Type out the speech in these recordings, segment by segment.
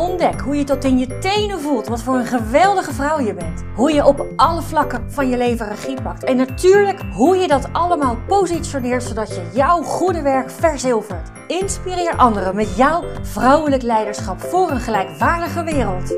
Ontdek hoe je tot in je tenen voelt wat voor een geweldige vrouw je bent. Hoe je op alle vlakken van je leven regie pakt. En natuurlijk hoe je dat allemaal positioneert zodat je jouw goede werk verzilvert. Inspireer anderen met jouw vrouwelijk leiderschap voor een gelijkwaardige wereld.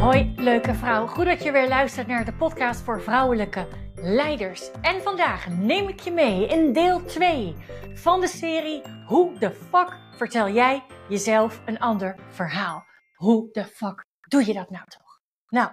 Hoi leuke vrouw, goed dat je weer luistert naar de podcast voor vrouwelijke leiders. En vandaag neem ik je mee in deel 2 van de serie Hoe de fuck vertel jij jezelf een ander verhaal? Hoe de fuck doe je dat nou toch? Nou,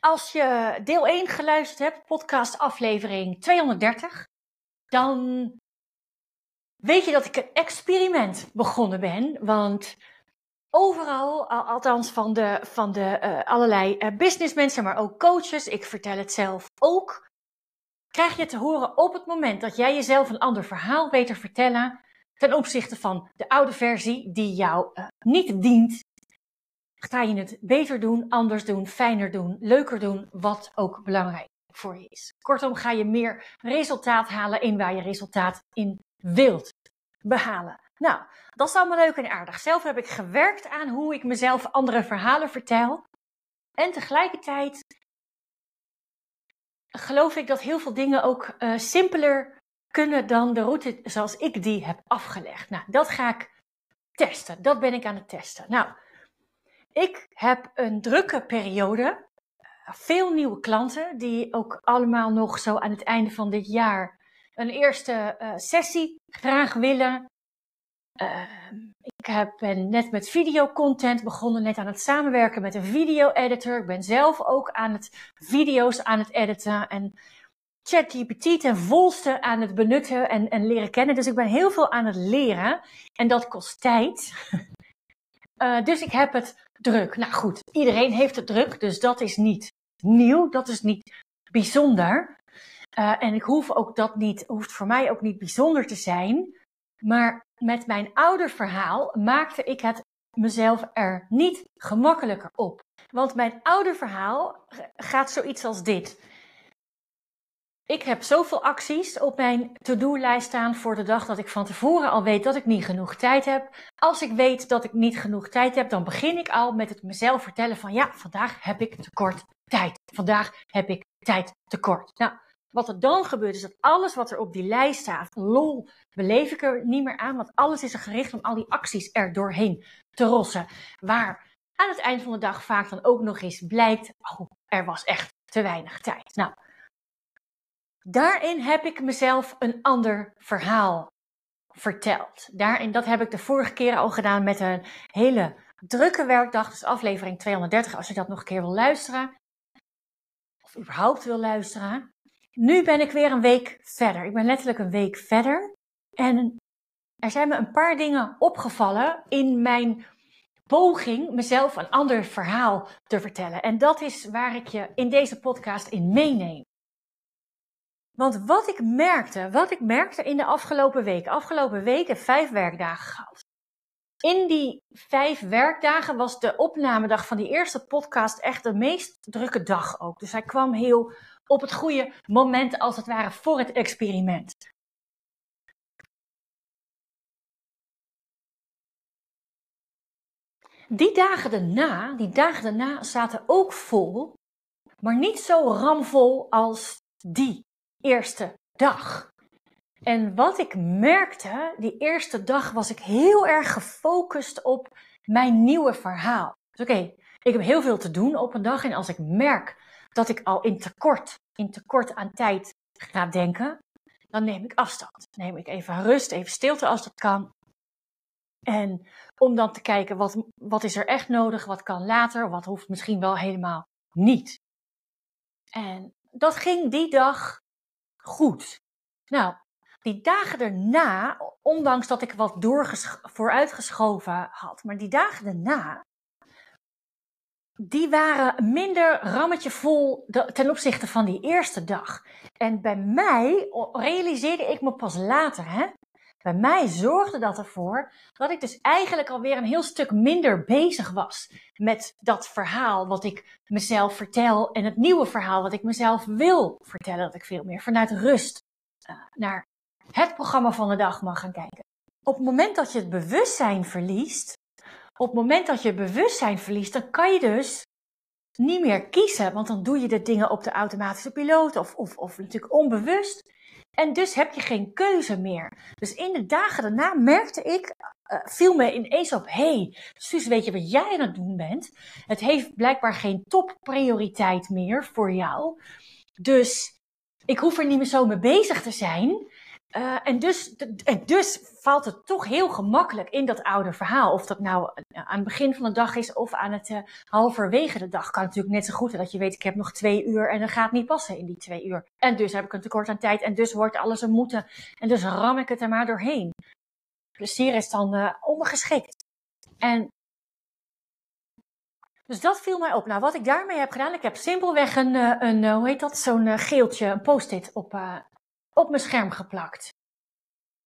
als je deel 1 geluisterd hebt, podcast aflevering 230, dan weet je dat ik een experiment begonnen ben. Want overal, althans van de, van de uh, allerlei uh, businessmensen, maar ook coaches, ik vertel het zelf ook, krijg je te horen op het moment dat jij jezelf een ander verhaal weet te vertellen ten opzichte van de oude versie die jou uh, niet dient. Ga je het beter doen, anders doen, fijner doen, leuker doen, wat ook belangrijk voor je is. Kortom, ga je meer resultaat halen in waar je resultaat in wilt behalen. Nou, dat is allemaal leuk en aardig. Zelf heb ik gewerkt aan hoe ik mezelf andere verhalen vertel. En tegelijkertijd geloof ik dat heel veel dingen ook uh, simpeler kunnen dan de route zoals ik die heb afgelegd. Nou, dat ga ik testen. Dat ben ik aan het testen. Nou, ik heb een drukke periode. Veel nieuwe klanten die ook allemaal nog zo aan het einde van dit jaar een eerste uh, sessie graag willen. Uh, ik heb, ben net met videocontent begonnen, net aan het samenwerken met een video-editor. Ik ben zelf ook aan het video's aan het editen en ChatGPT ten volste aan het benutten en, en leren kennen. Dus ik ben heel veel aan het leren en dat kost tijd. uh, dus ik heb het druk. Nou goed, iedereen heeft het druk, dus dat is niet nieuw, dat is niet bijzonder. Uh, en ik hoef ook dat niet, hoeft voor mij ook niet bijzonder te zijn. Maar met mijn ouder verhaal maakte ik het mezelf er niet gemakkelijker op. Want mijn oude verhaal gaat zoiets als dit. Ik heb zoveel acties op mijn to-do-lijst staan voor de dag dat ik van tevoren al weet dat ik niet genoeg tijd heb. Als ik weet dat ik niet genoeg tijd heb, dan begin ik al met het mezelf vertellen van ja, vandaag heb ik tekort tijd. Vandaag heb ik tijd tekort. Nou, wat er dan gebeurt is dat alles wat er op die lijst staat, lol, beleef ik er niet meer aan, want alles is er gericht om al die acties er doorheen te rossen. Waar aan het eind van de dag vaak dan ook nog eens blijkt, oh, er was echt te weinig tijd. Nou, daarin heb ik mezelf een ander verhaal verteld. Daarin, dat heb ik de vorige keer al gedaan met een hele drukke werkdag, dus aflevering 230, als je dat nog een keer wil luisteren. Of überhaupt wil luisteren. Nu ben ik weer een week verder. Ik ben letterlijk een week verder. En er zijn me een paar dingen opgevallen in mijn poging mezelf een ander verhaal te vertellen. En dat is waar ik je in deze podcast in meeneem. Want wat ik merkte, wat ik merkte in de afgelopen week, afgelopen weken vijf werkdagen gehad. In die vijf werkdagen was de opnamedag van die eerste podcast echt de meest drukke dag ook. Dus hij kwam heel op het goede moment, als het ware, voor het experiment. Die dagen daarna, die dagen daarna zaten ook vol, maar niet zo ramvol als die eerste dag. En wat ik merkte, die eerste dag was ik heel erg gefocust op mijn nieuwe verhaal. Dus oké, ik heb heel veel te doen op een dag en als ik merk dat ik al in tekort, in tekort aan tijd ga denken, dan neem ik afstand. neem ik even rust, even stilte als dat kan. En om dan te kijken wat, wat is er echt nodig, wat kan later, wat hoeft misschien wel helemaal niet. En dat ging die dag goed. Nou, die dagen daarna, ondanks dat ik wat vooruitgeschoven had, maar die dagen daarna die waren minder rammetje vol ten opzichte van die eerste dag. En bij mij realiseerde ik me pas later, hè, bij mij zorgde dat ervoor dat ik dus eigenlijk alweer een heel stuk minder bezig was met dat verhaal wat ik mezelf vertel en het nieuwe verhaal wat ik mezelf wil vertellen. Dat ik veel meer vanuit rust uh, naar het programma van de dag mag gaan kijken. Op het moment dat je het bewustzijn verliest, op het moment dat je bewustzijn verliest, dan kan je dus niet meer kiezen, want dan doe je de dingen op de automatische piloot of, of, of natuurlijk onbewust. En dus heb je geen keuze meer. Dus in de dagen daarna merkte ik, uh, viel me ineens op, hé, hey, Suus, weet je wat jij aan het doen bent? Het heeft blijkbaar geen topprioriteit meer voor jou. Dus ik hoef er niet meer zo mee bezig te zijn. Uh, en, dus, en dus valt het toch heel gemakkelijk in dat oude verhaal. Of dat nou aan het begin van de dag is of aan het uh, halverwege de dag. Kan natuurlijk net zo goed dat je weet, ik heb nog twee uur en dat gaat niet passen in die twee uur. En dus heb ik een tekort aan tijd en dus wordt alles een moeten. En dus ram ik het er maar doorheen. Plezier is dan uh, ongeschikt. En dus dat viel mij op. Nou, wat ik daarmee heb gedaan, ik heb simpelweg een, een hoe heet dat, zo'n geeltje, een post-it op, op mijn scherm geplakt.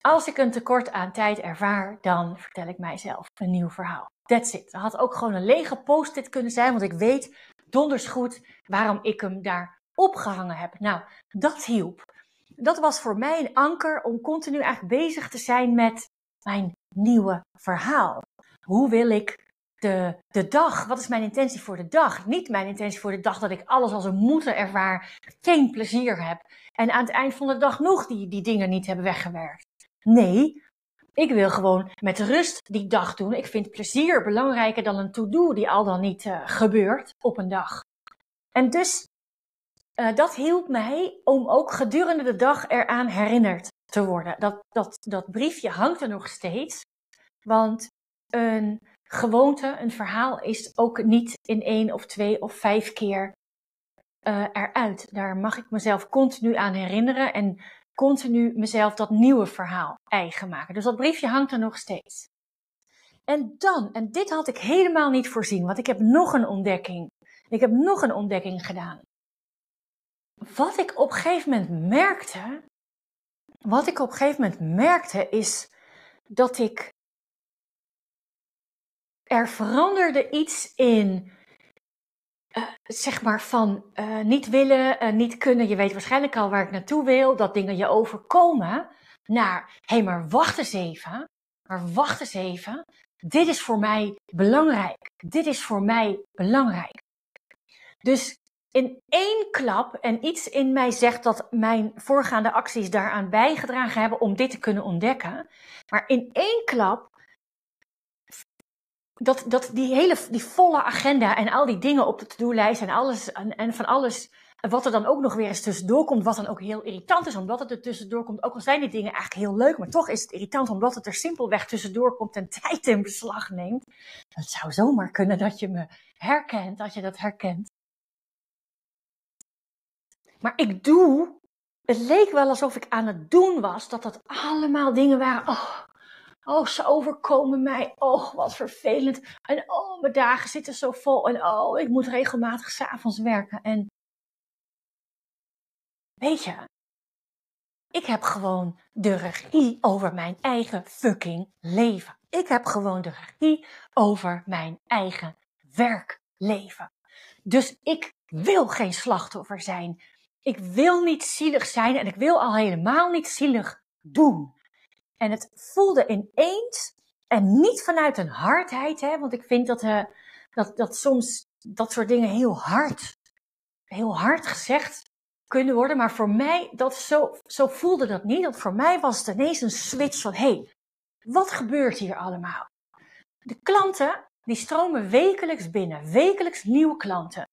Als ik een tekort aan tijd ervaar, dan vertel ik mijzelf een nieuw verhaal. That's it. Dat had ook gewoon een lege post-it kunnen zijn, want ik weet donders goed waarom ik hem daar opgehangen heb. Nou, dat hielp. Dat was voor mij een anker om continu eigenlijk bezig te zijn met mijn nieuwe verhaal. Hoe wil ik de, de dag, wat is mijn intentie voor de dag? Niet mijn intentie voor de dag dat ik alles als een moeten ervaar, geen plezier heb. En aan het eind van de dag nog die, die dingen niet hebben weggewerkt. Nee, ik wil gewoon met rust die dag doen. Ik vind plezier belangrijker dan een to-do die al dan niet uh, gebeurt op een dag. En dus, uh, dat hielp mij om ook gedurende de dag eraan herinnerd te worden. Dat, dat, dat briefje hangt er nog steeds. Want een gewoonte, een verhaal is ook niet in één of twee of vijf keer uh, eruit. Daar mag ik mezelf continu aan herinneren en continu mezelf dat nieuwe verhaal eigen maken. Dus dat briefje hangt er nog steeds. En dan, en dit had ik helemaal niet voorzien, want ik heb nog een ontdekking. Ik heb nog een ontdekking gedaan. Wat ik op gegeven moment merkte, wat ik op een gegeven moment merkte, is dat ik er veranderde iets in uh, zeg maar van uh, niet willen, uh, niet kunnen. Je weet waarschijnlijk al waar ik naartoe wil, dat dingen je overkomen. Naar, hé, hey, maar wacht eens even. Maar wacht eens even. Dit is voor mij belangrijk. Dit is voor mij belangrijk. Dus in één klap, en iets in mij zegt dat mijn voorgaande acties daaraan bijgedragen hebben om dit te kunnen ontdekken. Maar in één klap dat, dat die hele die volle agenda en al die dingen op de to-do-lijst en alles en, en van alles wat er dan ook nog weer eens tussendoor komt, wat dan ook heel irritant is, omdat het er tussendoor komt. Ook al zijn die dingen eigenlijk heel leuk, maar toch is het irritant omdat het er simpelweg tussendoor komt en tijd in beslag neemt. Het zou zomaar kunnen dat je me herkent, dat je dat herkent. Maar ik doe, het leek wel alsof ik aan het doen was, dat dat allemaal dingen waren. Oh, Oh, ze overkomen mij. Oh, wat vervelend. En oh, mijn dagen zitten zo vol. En oh, ik moet regelmatig s'avonds werken. En weet je, ik heb gewoon de regie over mijn eigen fucking leven. Ik heb gewoon de regie over mijn eigen werkleven. Dus ik wil geen slachtoffer zijn. Ik wil niet zielig zijn en ik wil al helemaal niet zielig doen. En het voelde ineens, en niet vanuit een hardheid, hè, want ik vind dat, uh, dat, dat soms dat soort dingen heel hard, heel hard gezegd kunnen worden. Maar voor mij, dat zo, zo voelde dat niet. Want voor mij was het ineens een switch van, hé, hey, wat gebeurt hier allemaal? De klanten, die stromen wekelijks binnen. Wekelijks nieuwe klanten.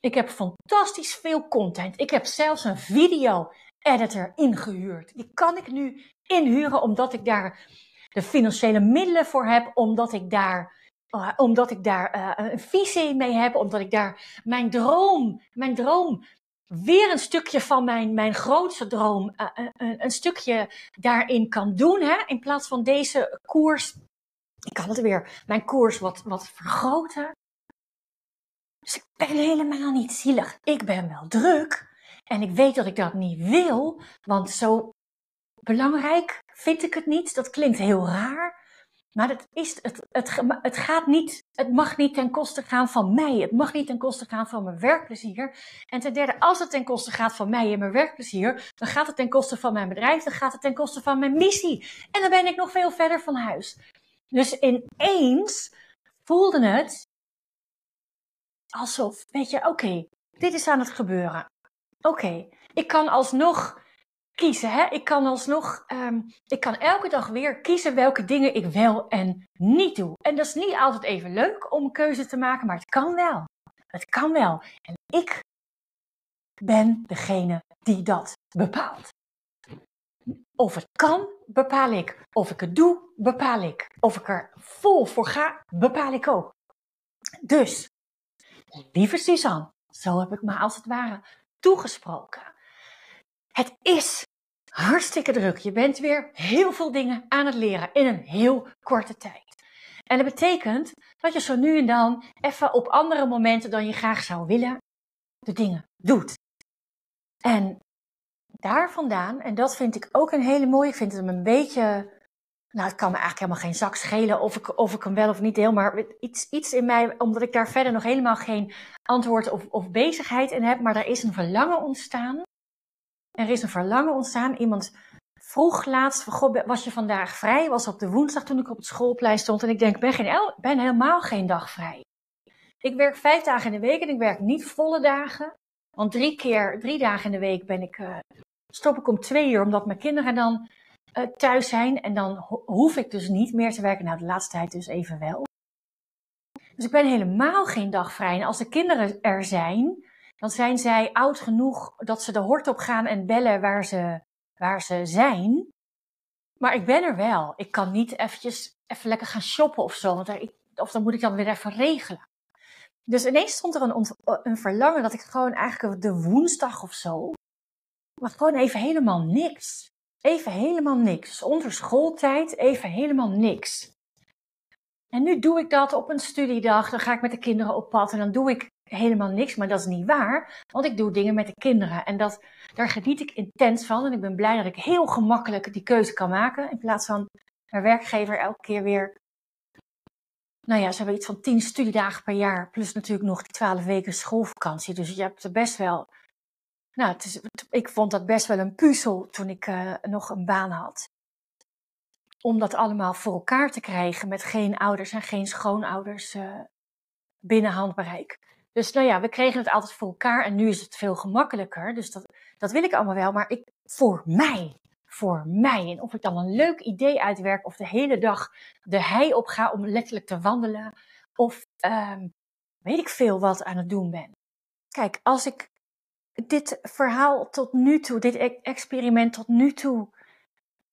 Ik heb fantastisch veel content. Ik heb zelfs een video editor ingehuurd. Die kan ik nu inhuren omdat ik daar de financiële middelen voor heb, omdat ik daar, uh, omdat ik daar uh, een visie mee heb, omdat ik daar mijn droom, mijn droom, weer een stukje van mijn, mijn grootste droom, een, een stukje daarin kan doen, hè, in plaats van deze koers. Ik kan het weer, mijn koers wat, wat vergroten. Dus ik ben helemaal niet zielig. Ik ben wel druk. En ik weet dat ik dat niet wil, want zo belangrijk vind ik het niet. Dat klinkt heel raar. Maar het, is, het, het, het, gaat niet, het mag niet ten koste gaan van mij. Het mag niet ten koste gaan van mijn werkplezier. En ten derde, als het ten koste gaat van mij en mijn werkplezier, dan gaat het ten koste van mijn bedrijf, dan gaat het ten koste van mijn missie. En dan ben ik nog veel verder van huis. Dus ineens voelde het alsof, weet je, oké, dit is aan het gebeuren. Oké, ik kan alsnog kiezen. Hè? Ik kan alsnog, um, ik kan elke dag weer kiezen welke dingen ik wel en niet doe. En dat is niet altijd even leuk om een keuze te maken, maar het kan wel. Het kan wel. En ik ben degene die dat bepaalt. Of het kan, bepaal ik. Of ik het doe, bepaal ik. Of ik er vol voor ga, bepaal ik ook. Dus, lieve Suzanne, zo heb ik me als het ware toegesproken. Het is hartstikke druk. Je bent weer heel veel dingen aan het leren in een heel korte tijd. En dat betekent dat je zo nu en dan even op andere momenten dan je graag zou willen, de dingen doet. En daar vandaan, en dat vind ik ook een hele mooie, ik vind hem een beetje, nou het kan me eigenlijk helemaal geen zak schelen of ik, of ik hem wel of niet deel, maar iets, iets in mij, omdat ik daar verder nog helemaal geen antwoord of, of bezigheid in heb, maar er is een verlangen ontstaan er is een verlangen ontstaan. Iemand vroeg laatst, was je vandaag vrij? Was op de woensdag toen ik op het schoolplein stond. En ik denk, ben, geen, ben helemaal geen dag vrij. Ik werk vijf dagen in de week en ik werk niet volle dagen. Want drie keer, drie dagen in de week ben ik, uh, stop ik om twee uur, omdat mijn kinderen dan uh, thuis zijn. En dan hoef ik dus niet meer te werken. Nou, de laatste tijd dus even wel. Dus ik ben helemaal geen dag vrij. En als de kinderen er zijn, dan zijn zij oud genoeg dat ze de hort op gaan en bellen waar ze, waar ze zijn. Maar ik ben er wel. Ik kan niet eventjes even lekker gaan shoppen of zo, want er, of dan moet ik dan weer even regelen. Dus ineens stond er een, een verlangen dat ik gewoon eigenlijk de woensdag of zo, maar gewoon even helemaal niks. Even helemaal niks. Dus onder schooltijd even helemaal niks. En nu doe ik dat op een studiedag. Dan ga ik met de kinderen op pad en dan doe ik helemaal niks, maar dat is niet waar, want ik doe dingen met de kinderen en dat, daar geniet ik intens van en ik ben blij dat ik heel gemakkelijk die keuze kan maken in plaats van mijn werkgever elke keer weer, nou ja, ze hebben iets van tien studiedagen per jaar, plus natuurlijk nog die twaalf weken schoolvakantie, dus je hebt er best wel, nou, het is, ik vond dat best wel een puzzel toen ik uh, nog een baan had. Om dat allemaal voor elkaar te krijgen met geen ouders en geen schoonouders uh, binnen handbereik. Dus nou ja, we kregen het altijd voor elkaar en nu is het veel gemakkelijker. Dus dat, dat wil ik allemaal wel, maar ik, voor mij, voor mij. En of ik dan een leuk idee uitwerk of de hele dag de hei op ga om letterlijk te wandelen. Of um, weet ik veel wat aan het doen ben. Kijk, als ik dit verhaal tot nu toe, dit e-, experiment tot nu toe,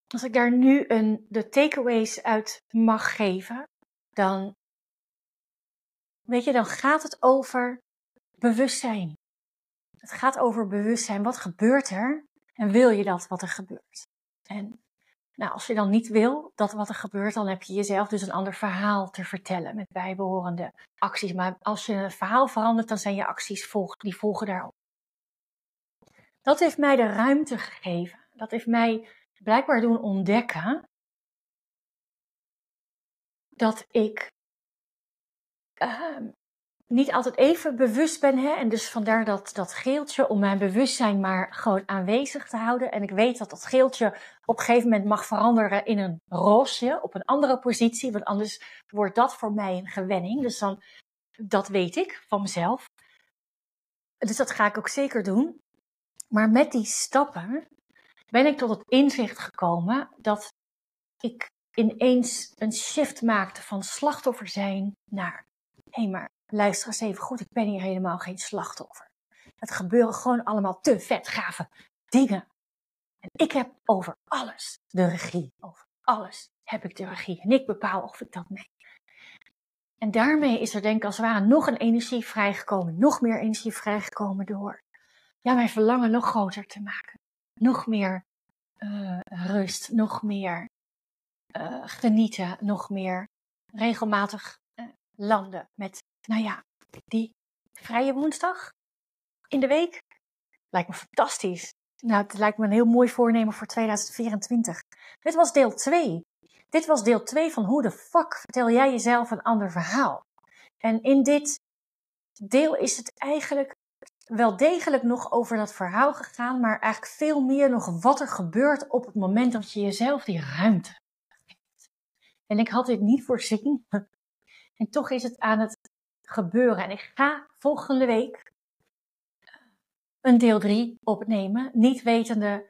als ik daar nu een, de takeaways uit mag geven, dan Weet je, dan gaat het over bewustzijn. Het gaat over bewustzijn. Wat gebeurt er? En wil je dat wat er gebeurt? En nou, als je dan niet wil dat wat er gebeurt, dan heb je jezelf dus een ander verhaal te vertellen met bijbehorende acties. Maar als je het verhaal verandert, dan zijn je acties volg, die volgen daarop. Dat heeft mij de ruimte gegeven. Dat heeft mij blijkbaar doen ontdekken dat ik uh, niet altijd even bewust ben. Hè? En dus vandaar dat, dat geeltje om mijn bewustzijn maar gewoon aanwezig te houden. En ik weet dat dat geeltje op een gegeven moment mag veranderen in een roosje, op een andere positie. Want anders wordt dat voor mij een gewenning. Dus dan, dat weet ik van mezelf. Dus dat ga ik ook zeker doen. Maar met die stappen ben ik tot het inzicht gekomen dat ik ineens een shift maakte van slachtoffer zijn naar hé, hey, maar luister eens even goed, ik ben hier helemaal geen slachtoffer. Het gebeuren gewoon allemaal te vet gave dingen. En ik heb over alles de regie. Over alles heb ik de regie. En ik bepaal of ik dat neem. En daarmee is er denk ik als het ware nog een energie vrijgekomen. Nog meer energie vrijgekomen door ja, mijn verlangen nog groter te maken. Nog meer uh, rust, nog meer uh, genieten, nog meer regelmatig landen met, nou ja, die vrije woensdag in de week. Lijkt me fantastisch. Nou, het lijkt me een heel mooi voornemen voor 2024. Dit was deel 2. Dit was deel 2 van hoe de fuck vertel jij jezelf een ander verhaal. En in dit deel is het eigenlijk wel degelijk nog over dat verhaal gegaan, maar eigenlijk veel meer nog wat er gebeurt op het moment dat je jezelf die ruimte geeft. En ik had dit niet voorzien. En toch is het aan het gebeuren. En ik ga volgende week een deel 3 opnemen, niet wetende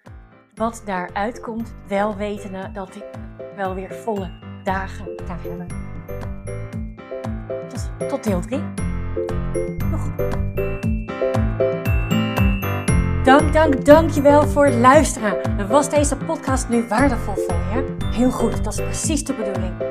wat daaruit komt, wel wetende dat ik wel weer volle dagen ga hebben. Tot, tot deel 3. Nog. Dank, dank, dankjewel voor het luisteren. Was deze podcast nu waardevol voor je? Heel goed, dat is precies de bedoeling.